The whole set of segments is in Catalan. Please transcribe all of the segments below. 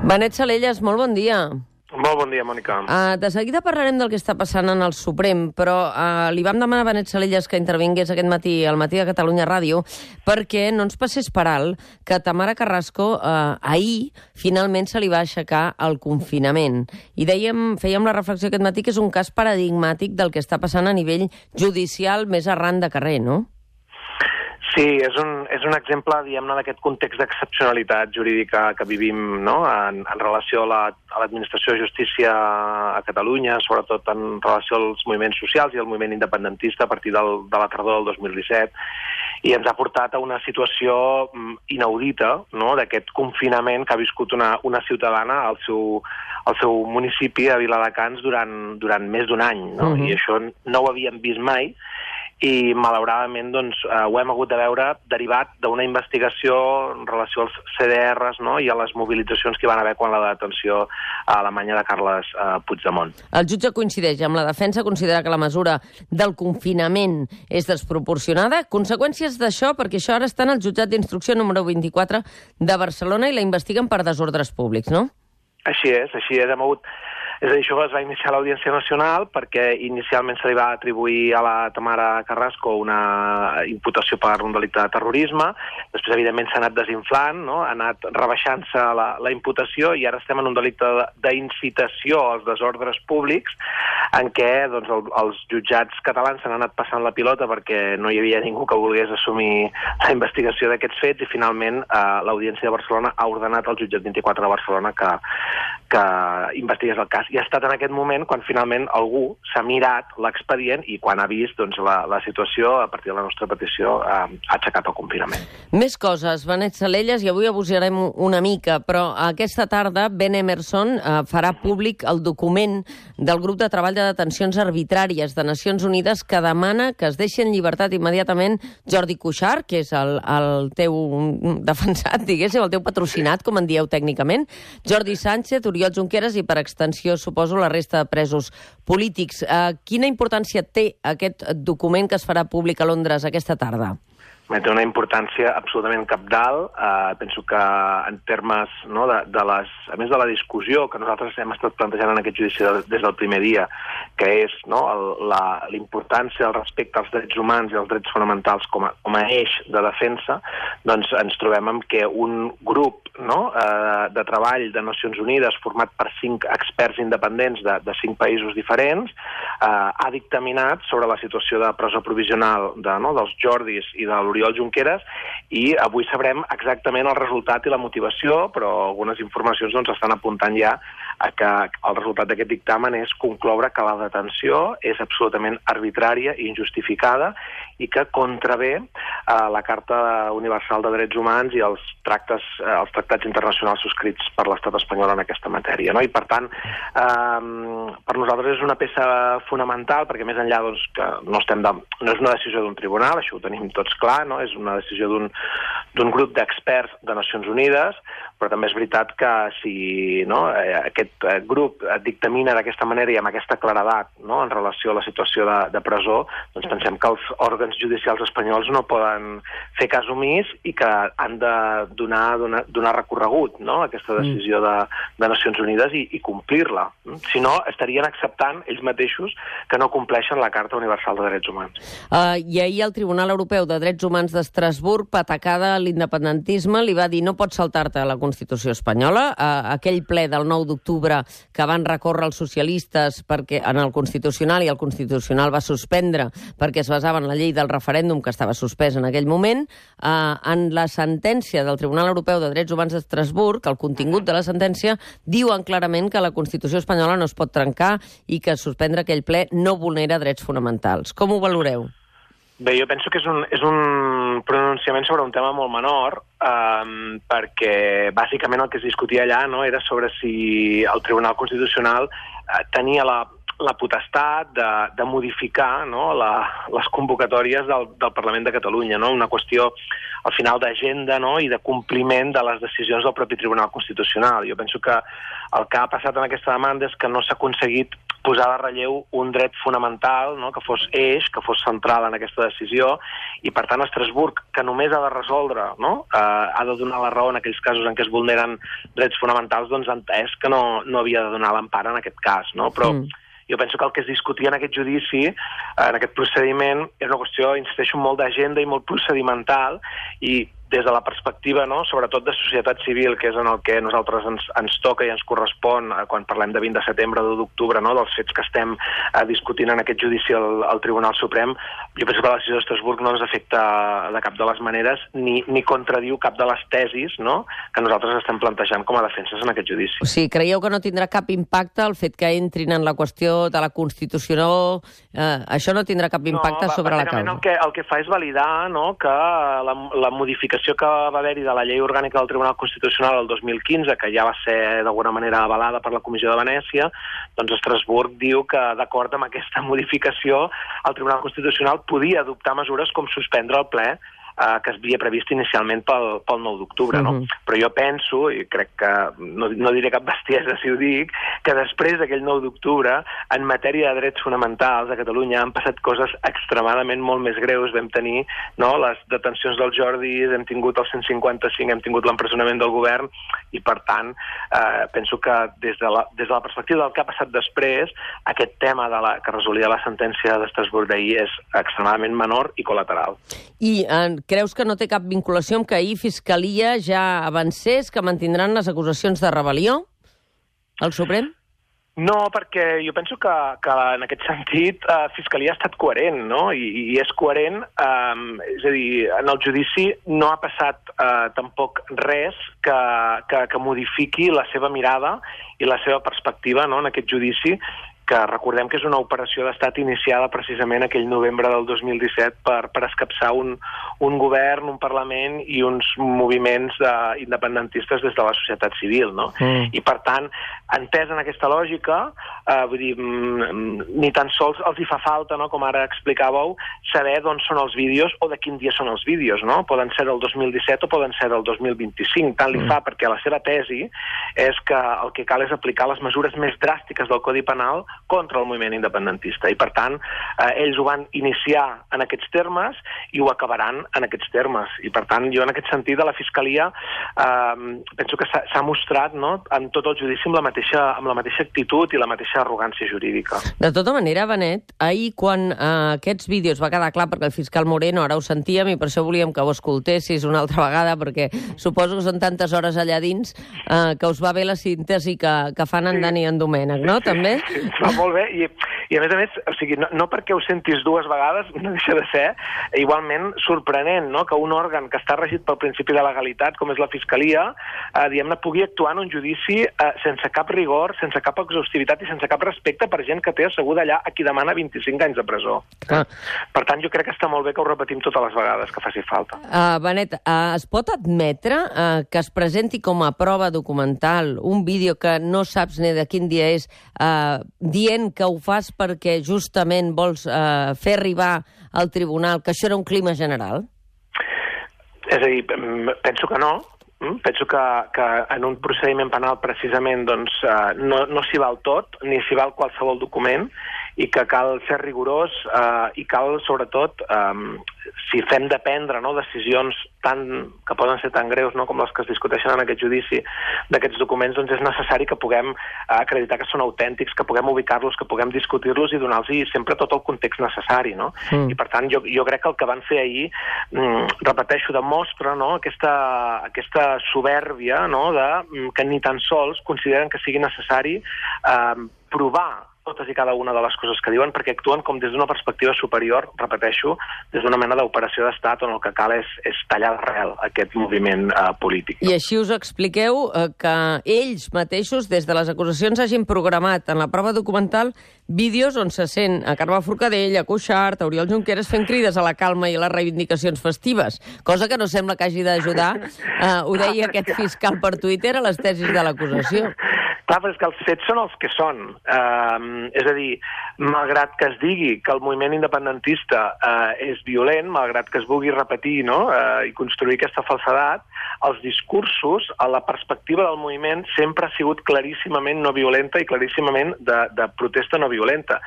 Benet Salelles, molt bon dia. Molt bon dia, Mònica. Uh, de seguida parlarem del que està passant en el Suprem, però uh, li vam demanar a Benet Salelles que intervingués aquest matí al matí de Catalunya Ràdio perquè no ens passés per alt que Tamara Carrasco uh, ahir finalment se li va aixecar el confinament. I dèiem, fèiem la reflexió aquest matí que és un cas paradigmàtic del que està passant a nivell judicial més arran de carrer, no? Sí, és un, és un exemple, diguem-ne, d'aquest context d'excepcionalitat jurídica que vivim no? en, en relació a l'administració la, de justícia a Catalunya, sobretot en relació als moviments socials i al moviment independentista a partir del, de la tardor del 2017, i ens ha portat a una situació mm, inaudita no? d'aquest confinament que ha viscut una, una ciutadana al seu, al seu municipi, a Viladecans, durant, durant més d'un any. No? Uh -huh. I això no ho havíem vist mai, i malauradament doncs, eh, ho hem hagut de veure derivat d'una investigació en relació als CDRs no? i a les mobilitzacions que hi van haver quan la detenció a Alemanya de Carles eh, Puigdemont. El jutge coincideix amb la defensa, considera que la mesura del confinament és desproporcionada. Conseqüències d'això, perquè això ara està en el jutjat d'instrucció número 24 de Barcelona i la investiguen per desordres públics, no? Així és, així és. Hem hagut és a dir, això es va iniciar l'Audiència Nacional perquè inicialment se li va atribuir a la Tamara Carrasco una imputació per un delicte de terrorisme, després evidentment s'ha anat desinflant, no? ha anat rebaixant-se la, la imputació i ara estem en un delicte d'incitació als desordres públics en què doncs, el, els jutjats catalans s'han anat passant la pilota perquè no hi havia ningú que volgués assumir la investigació d'aquests fets i finalment eh, l'Audiència de Barcelona ha ordenat al jutjat 24 de Barcelona que, que investigués el cas i ha estat en aquest moment quan finalment algú s'ha mirat l'expedient i quan ha vist doncs, la, la situació, a partir de la nostra petició, ha, ha aixecat el confinament. Més coses, Benet Salelles, i avui abusarem una mica, però aquesta tarda Ben Emerson eh, farà públic el document del grup de treball de detencions arbitràries de Nacions Unides que demana que es deixi en llibertat immediatament Jordi Cuixart, que és el, el teu defensat, diguéssim, el teu patrocinat, com en dieu tècnicament, Jordi Sánchez, Oriol Junqueras i, per extensió, suposo, la resta de presos polítics. Eh, quina importància té aquest document que es farà públic a Londres aquesta tarda? Té una importància absolutament capdalt. Uh, penso que en termes no, de, de les... A més de la discussió que nosaltres hem estat plantejant en aquest judici de, des del primer dia, que és no, la importància del respecte als drets humans i als drets fonamentals com a, com a eix de defensa, doncs ens trobem amb que un grup no, uh, de treball de Nacions Unides format per cinc experts independents de, de cinc països diferents uh, ha dictaminat sobre la situació de presó provisional de, no, dels Jordis i de l'Oriol l'Oriol Junqueras i avui sabrem exactament el resultat i la motivació, però algunes informacions doncs, estan apuntant ja a que el resultat d'aquest dictamen és concloure que la detenció és absolutament arbitrària i injustificada i que contravé a eh, la Carta Universal de Drets Humans i els, tractes, eh, els tractats internacionals subscrits per l'estat espanyol en aquesta matèria. No? I, per tant, eh, per nosaltres és una peça fonamental, perquè més enllà doncs, que no, estem de, no és una decisió d'un tribunal, això ho tenim tots clar, no? és una decisió d'un grup d'experts de Nacions Unides, però també és veritat que si no, eh, aquest eh, grup dictamina d'aquesta manera i amb aquesta claredat no, en relació a la situació de, de presó, doncs pensem que els òrgans judicials espanyols no poden fer cas omís i que han de donar, donar, donar recorregut no, aquesta mm. decisió de, de Nacions Unides i, i complir-la. Si no, estarien acceptant ells mateixos que no compleixen la Carta Universal de Drets Humans. Uh, I ahir el Tribunal Europeu de Drets Humans d'Estrasburg, patacada a l'independentisme, li va dir no pots saltar-te la Constitució espanyola. Uh, aquell ple del 9 d'octubre que van recórrer els socialistes perquè en el Constitucional i el Constitucional va suspendre perquè es basava en la llei del referèndum que estava suspès en aquell moment, uh, en la sentència del Tribunal Europeu de Drets Humans d'Estrasburg, el contingut de la sentència diuen clarament que la Constitució espanyola no es pot trencar i que suspendre aquell ple no vulnera drets fonamentals. Com ho valoreu? Bé, jo penso que és un, és un pronunciament sobre un tema molt menor, um, perquè bàsicament el que es discutia allà no, era sobre si el Tribunal Constitucional uh, tenia la, la potestat de, de modificar no, la, les convocatòries del, del Parlament de Catalunya, no? una qüestió al final d'agenda no, i de compliment de les decisions del propi Tribunal Constitucional. Jo penso que el que ha passat en aquesta demanda és que no s'ha aconseguit posar de relleu un dret fonamental no? que fos eix, que fos central en aquesta decisió, i per tant Estrasburg, que només ha de resoldre, no? eh, ha de donar la raó en aquells casos en què es vulneren drets fonamentals, doncs ha entès que no, no havia de donar l'empara en aquest cas. No? Però mm jo penso que el que es discutia en aquest judici, en aquest procediment, és una qüestió, insisteixo, molt d'agenda i molt procedimental, i des de la perspectiva, no, sobretot de societat civil, que és en el que nosaltres ens, ens toca i ens correspon eh, quan parlem de 20 de setembre, o d'octubre, no, dels fets que estem eh, discutint en aquest judici al, al Tribunal Suprem, jo penso que la decisió d'Estrasburg no ens afecta de cap de les maneres ni, ni contradiu cap de les tesis no, que nosaltres estem plantejant com a defenses en aquest judici. O sigui, creieu que no tindrà cap impacte el fet que entrin en la qüestió de la Constitució? No, eh, això no tindrà cap impacte no, sobre la causa? El que, el que fa és validar no, que la, la modificació modificació que va haver-hi de la llei orgànica del Tribunal Constitucional el 2015, que ja va ser d'alguna manera avalada per la Comissió de Venècia, doncs Estrasburg diu que d'acord amb aquesta modificació el Tribunal Constitucional podia adoptar mesures com suspendre el ple eh, que es havia previst inicialment pel, pel 9 d'octubre, no? Uh mhm. -huh. Però jo penso, i crec que no, no diré cap bestiesa si ho dic, que després d'aquell 9 d'octubre, en matèria de drets fonamentals a Catalunya han passat coses extremadament molt més greus. Vam tenir no, les detencions del Jordi, hem tingut el 155, hem tingut l'empresonament del govern, i per tant, eh, penso que des de, la, des de la perspectiva del que ha passat després, aquest tema de la, que resolia la sentència d'Estrasburg d'ahir és extremadament menor i col·lateral. I en creus que no té cap vinculació amb que ahir Fiscalia ja avancés que mantindran les acusacions de rebel·lió al Suprem? No, perquè jo penso que, que en aquest sentit eh, Fiscalia ha estat coherent, no? I, i és coherent, eh, és a dir, en el judici no ha passat eh, tampoc res que, que, que modifiqui la seva mirada i la seva perspectiva no? en aquest judici que recordem que és una operació d'estat iniciada precisament aquell novembre del 2017 per, per escapçar un, un govern, un Parlament i uns moviments de, independentistes des de la societat civil. No? Mm. I, per tant, entès en aquesta lògica, eh, vull dir, mm, ni tan sols els hi fa falta, no? com ara explicàveu, saber d'on són els vídeos o de quin dia són els vídeos. No? Poden ser del 2017 o poden ser del 2025. Tant li mm. fa perquè la seva tesi és que el que cal és aplicar les mesures més dràstiques del Codi Penal contra el moviment independentista. I, per tant, eh, ells ho van iniciar en aquests termes i ho acabaran en aquests termes. I, per tant, jo en aquest sentit de la Fiscalia eh, penso que s'ha mostrat no, en tot el judici amb la, mateixa, amb la mateixa actitud i la mateixa arrogància jurídica. De tota manera, Benet, ahir quan eh, aquests vídeos va quedar clar, perquè el fiscal Moreno, ara ho sentíem, i per això volíem que ho escoltessis una altra vegada, perquè suposo que són tantes hores allà dins eh, que us va bé la síntesi que, que fan en Dani i en Domènec, no? També? Sí, molt bé, i, i a més a més, o sigui, no, no perquè ho sentis dues vegades, no deixa de ser igualment sorprenent, no?, que un òrgan que està regit pel principi de legalitat, com és la Fiscalia, eh, diguem-ne, pugui actuar en un judici eh, sense cap rigor, sense cap exhaustivitat i sense cap respecte per gent que té asseguda allà a qui demana 25 anys de presó. Ah. Per tant, jo crec que està molt bé que ho repetim totes les vegades que faci falta. Uh, Benet, uh, es pot admetre uh, que es presenti com a prova documental un vídeo que no saps ni de quin dia és, uh, dient que ho fas perquè justament vols eh, fer arribar al tribunal que això era un clima general? És a dir, penso que no, mm, Penso que, que en un procediment penal precisament doncs, eh, no, no s'hi val tot, ni s'hi val qualsevol document, i que cal ser rigorós eh, i cal, sobretot, eh, si fem de prendre no, decisions tan, que poden ser tan greus no, com les que es discuteixen en aquest judici d'aquests documents, doncs és necessari que puguem eh, acreditar que són autèntics, que puguem ubicar-los, que puguem discutir-los i donar-los sempre tot el context necessari. No? Mm. I, per tant, jo, jo crec que el que van fer ahir, mm, repeteixo, demostra no, aquesta, aquesta soberbia no, de, mm, que ni tan sols consideren que sigui necessari eh, provar totes i cada una de les coses que diuen perquè actuen com des d'una perspectiva superior, repeteixo, des d'una mena d'operació d'estat on el que cal és, és tallar d'arrel aquest moviment uh, polític. I així us expliqueu uh, que ells mateixos, des de les acusacions, hagin programat en la prova documental vídeos on se sent a Carme Forcadell, a Cuixart, a Oriol Junqueras fent crides a la calma i a les reivindicacions festives, cosa que no sembla que hagi d'ajudar, uh, ho deia aquest fiscal per Twitter, a les tesis de l'acusació. Clar, és que els fets són els que són. Uh, és a dir, malgrat que es digui que el moviment independentista uh, és violent, malgrat que es vulgui repetir no? uh, i construir aquesta falsedat, els discursos, a la perspectiva del moviment, sempre ha sigut claríssimament no violenta i claríssimament de, de protesta no violenta.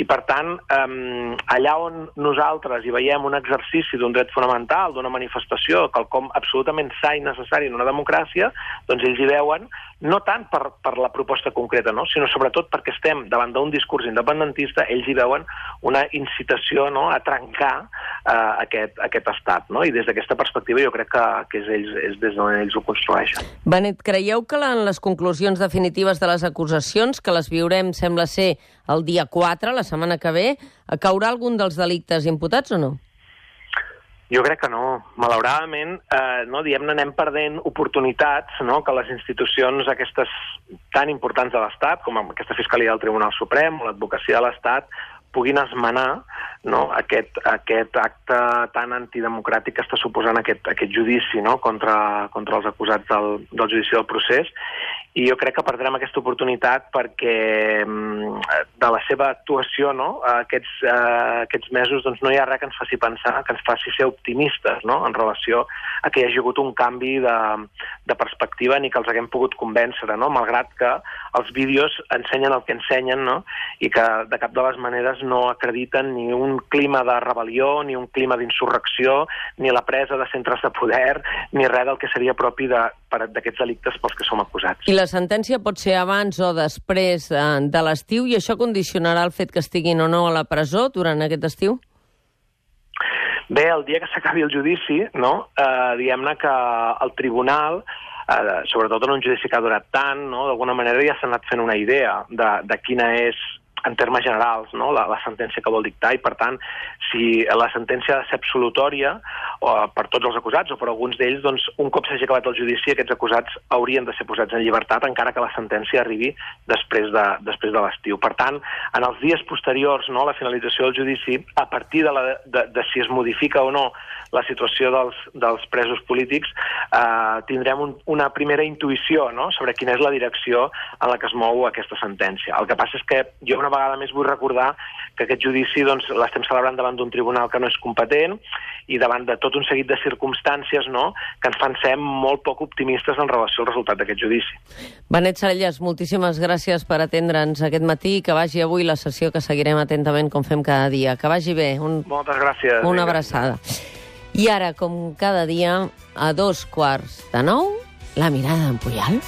I, per tant, um, allà on nosaltres hi veiem un exercici d'un dret fonamental, d'una manifestació, quelcom absolutament sa i necessari en una democràcia, doncs ells hi veuen no tant per, per la proposta concreta, no? sinó sobretot perquè estem davant d'un discurs independentista, ells hi veuen una incitació no? a trencar eh, aquest, aquest estat. No? I des d'aquesta perspectiva jo crec que, que és, ells, és des d'on ells ho construeixen. Benet, creieu que en les conclusions definitives de les acusacions, que les viurem, sembla ser, el dia 4, la setmana que ve, caurà algun dels delictes imputats o no? Jo crec que no. Malauradament, eh, no, diguem-ne, anem perdent oportunitats no, que les institucions aquestes tan importants de l'Estat, com aquesta Fiscalia del Tribunal Suprem o l'advocacia de l'Estat, puguin esmenar no, aquest, aquest acte tan antidemocràtic que està suposant aquest, aquest judici no, contra, contra els acusats del, del judici del procés i jo crec que perdrem aquesta oportunitat perquè mm, de la seva actuació no, aquests, uh, aquests mesos doncs, no hi ha res que ens faci pensar, que ens faci ser optimistes no, en relació a que hi hagi hagut un canvi de, de perspectiva ni que els haguem pogut convèncer, no, malgrat que els vídeos ensenyen el que ensenyen no, i que de cap de les maneres no acrediten ni un clima de rebel·lió, ni un clima d'insurrecció, ni la presa de centres de poder, ni res del que seria propi d'aquests de, delictes pels que som acusats. I la sentència pot ser abans o després eh, de l'estiu i això condicionarà el fet que estiguin o no a la presó durant aquest estiu? Bé, el dia que s'acabi el judici, no, eh, diguem-ne que el tribunal eh, sobretot en un judici que ha durat tant, no? d'alguna manera ja s'ha anat fent una idea de, de quina és en termes generals, no? la, la sentència que vol dictar, i per tant, si la sentència ha de ser absolutòria o per tots els acusats o per alguns d'ells, doncs un cop s'hagi acabat el judici, aquests acusats haurien de ser posats en llibertat encara que la sentència arribi després de, després de l'estiu. Per tant, en els dies posteriors no, a la finalització del judici, a partir de, la, de, de si es modifica o no la situació dels, dels presos polítics, eh, tindrem un, una primera intuïció no? sobre quina és la direcció en la que es mou aquesta sentència. El que passa és que jo una vegada més vull recordar que aquest judici doncs, l'estem celebrant davant d'un tribunal que no és competent i davant de tot un seguit de circumstàncies no? que ens fan ser molt poc optimistes en relació al resultat d'aquest judici. Benet Sarelles, moltíssimes gràcies per atendre'ns aquest matí i que vagi avui la sessió que seguirem atentament com fem cada dia. Que vagi bé. Un... Moltes gràcies. Una abraçada. I ara, com cada dia, a dos quarts de nou, la mirada en Puyal.